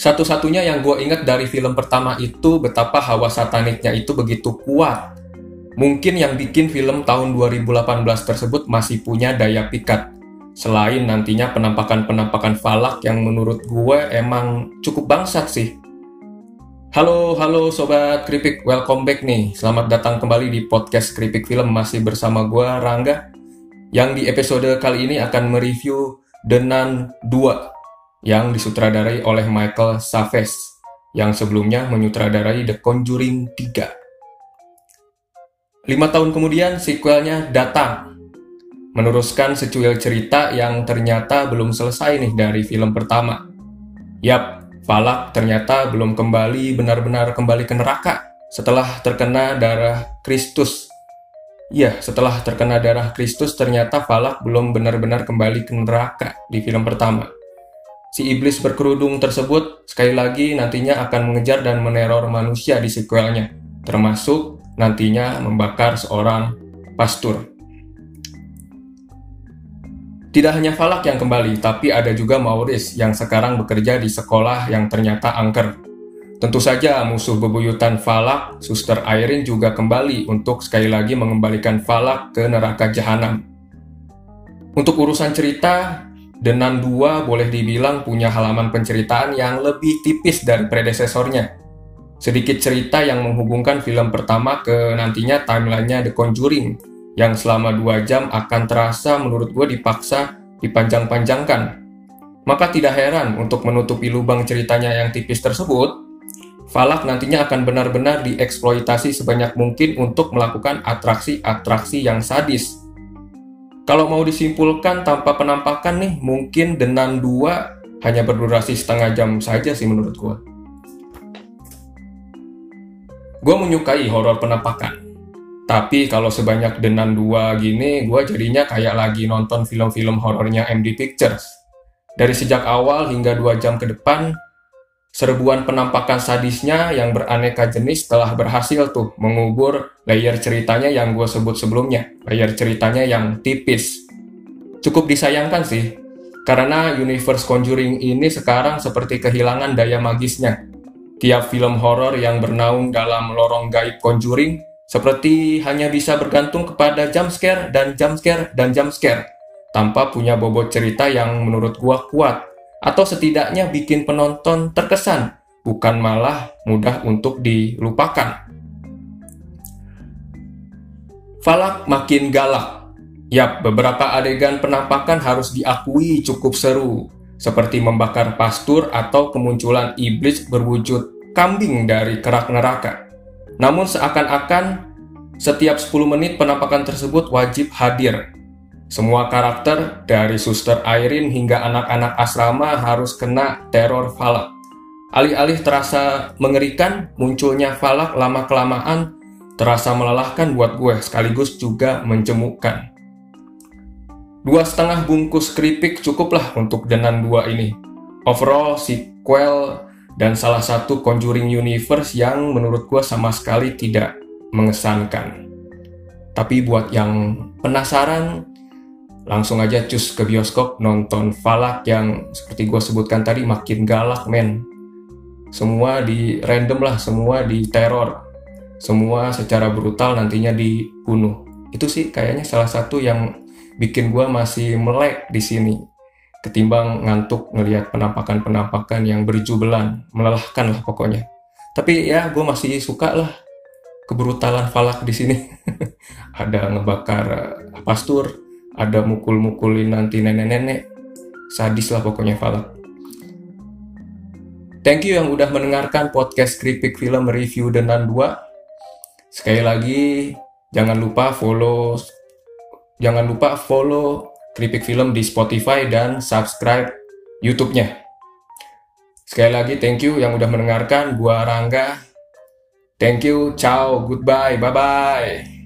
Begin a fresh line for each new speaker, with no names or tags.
Satu-satunya yang gue ingat dari film pertama itu betapa hawa sataniknya itu begitu kuat. Mungkin yang bikin film tahun 2018 tersebut masih punya daya pikat. Selain nantinya penampakan-penampakan falak yang menurut gue emang cukup bangsat sih. Halo, halo Sobat Kripik, welcome back nih. Selamat datang kembali di podcast Kripik Film masih bersama gue Rangga. Yang di episode kali ini akan mereview The Nun 2 yang disutradarai oleh Michael Saves yang sebelumnya menyutradarai The Conjuring 3. Lima tahun kemudian, sequelnya datang, meneruskan secuil cerita yang ternyata belum selesai nih dari film pertama. Yap, Falak ternyata belum kembali benar-benar kembali ke neraka setelah terkena darah Kristus. Ya, setelah terkena darah Kristus ternyata Falak belum benar-benar kembali ke neraka di film pertama. Si iblis berkerudung tersebut sekali lagi nantinya akan mengejar dan meneror manusia di sequelnya, termasuk nantinya membakar seorang pastur. Tidak hanya Falak yang kembali, tapi ada juga Maurice yang sekarang bekerja di sekolah yang ternyata angker. Tentu saja musuh bebuyutan Falak, Suster Irene juga kembali untuk sekali lagi mengembalikan Falak ke neraka jahanam. Untuk urusan cerita, Denan 2 boleh dibilang punya halaman penceritaan yang lebih tipis dari predesesornya. Sedikit cerita yang menghubungkan film pertama ke nantinya timelinenya The Conjuring, yang selama 2 jam akan terasa menurut gue dipaksa dipanjang-panjangkan. Maka tidak heran untuk menutupi lubang ceritanya yang tipis tersebut, Falak nantinya akan benar-benar dieksploitasi sebanyak mungkin untuk melakukan atraksi-atraksi yang sadis kalau mau disimpulkan tanpa penampakan nih, mungkin Denan 2 hanya berdurasi setengah jam saja sih menurut gue. Gue menyukai horor penampakan. Tapi kalau sebanyak Denan 2 gini, gue jadinya kayak lagi nonton film-film horornya MD Pictures. Dari sejak awal hingga 2 jam ke depan, serbuan penampakan sadisnya yang beraneka jenis telah berhasil tuh mengubur layer ceritanya yang gue sebut sebelumnya, layer ceritanya yang tipis. Cukup disayangkan sih, karena universe Conjuring ini sekarang seperti kehilangan daya magisnya. Tiap film horor yang bernaung dalam lorong gaib Conjuring seperti hanya bisa bergantung kepada jump scare dan jump scare dan jump scare, tanpa punya bobot cerita yang menurut gua kuat atau setidaknya bikin penonton terkesan, bukan malah mudah untuk dilupakan. Falak makin galak. Yap, beberapa adegan penampakan harus diakui cukup seru, seperti membakar pastur atau kemunculan iblis berwujud kambing dari kerak neraka. Namun seakan-akan setiap 10 menit penampakan tersebut wajib hadir semua karakter dari Suster Irene hingga anak-anak asrama harus kena teror Falak. Alih-alih terasa mengerikan, munculnya Falak lama-kelamaan terasa melelahkan buat gue sekaligus juga mencemukkan. Dua setengah bungkus keripik cukuplah untuk Denan dua ini. Overall, sequel dan salah satu Conjuring Universe yang menurut gue sama sekali tidak mengesankan. Tapi buat yang penasaran, langsung aja cus ke bioskop nonton Falak yang seperti gue sebutkan tadi makin galak men. Semua di random lah semua di teror. Semua secara brutal nantinya dibunuh. Itu sih kayaknya salah satu yang bikin gue masih melek di sini ketimbang ngantuk ngelihat penampakan-penampakan yang berjubelan melelahkan lah pokoknya. Tapi ya gue masih suka lah kebrutalan Falak di sini. Ada ngebakar eh, pastur ada mukul-mukulin nanti nenek-nenek. Sadis lah pokoknya Falak thank you yang udah mendengarkan podcast Kripik Film Review Denan 2 sekali lagi jangan lupa follow jangan lupa follow Kripik Film di Spotify dan subscribe YouTube-nya. Sekali lagi thank you yang udah mendengarkan. Gua Rangga. Thank you ciao goodbye bye bye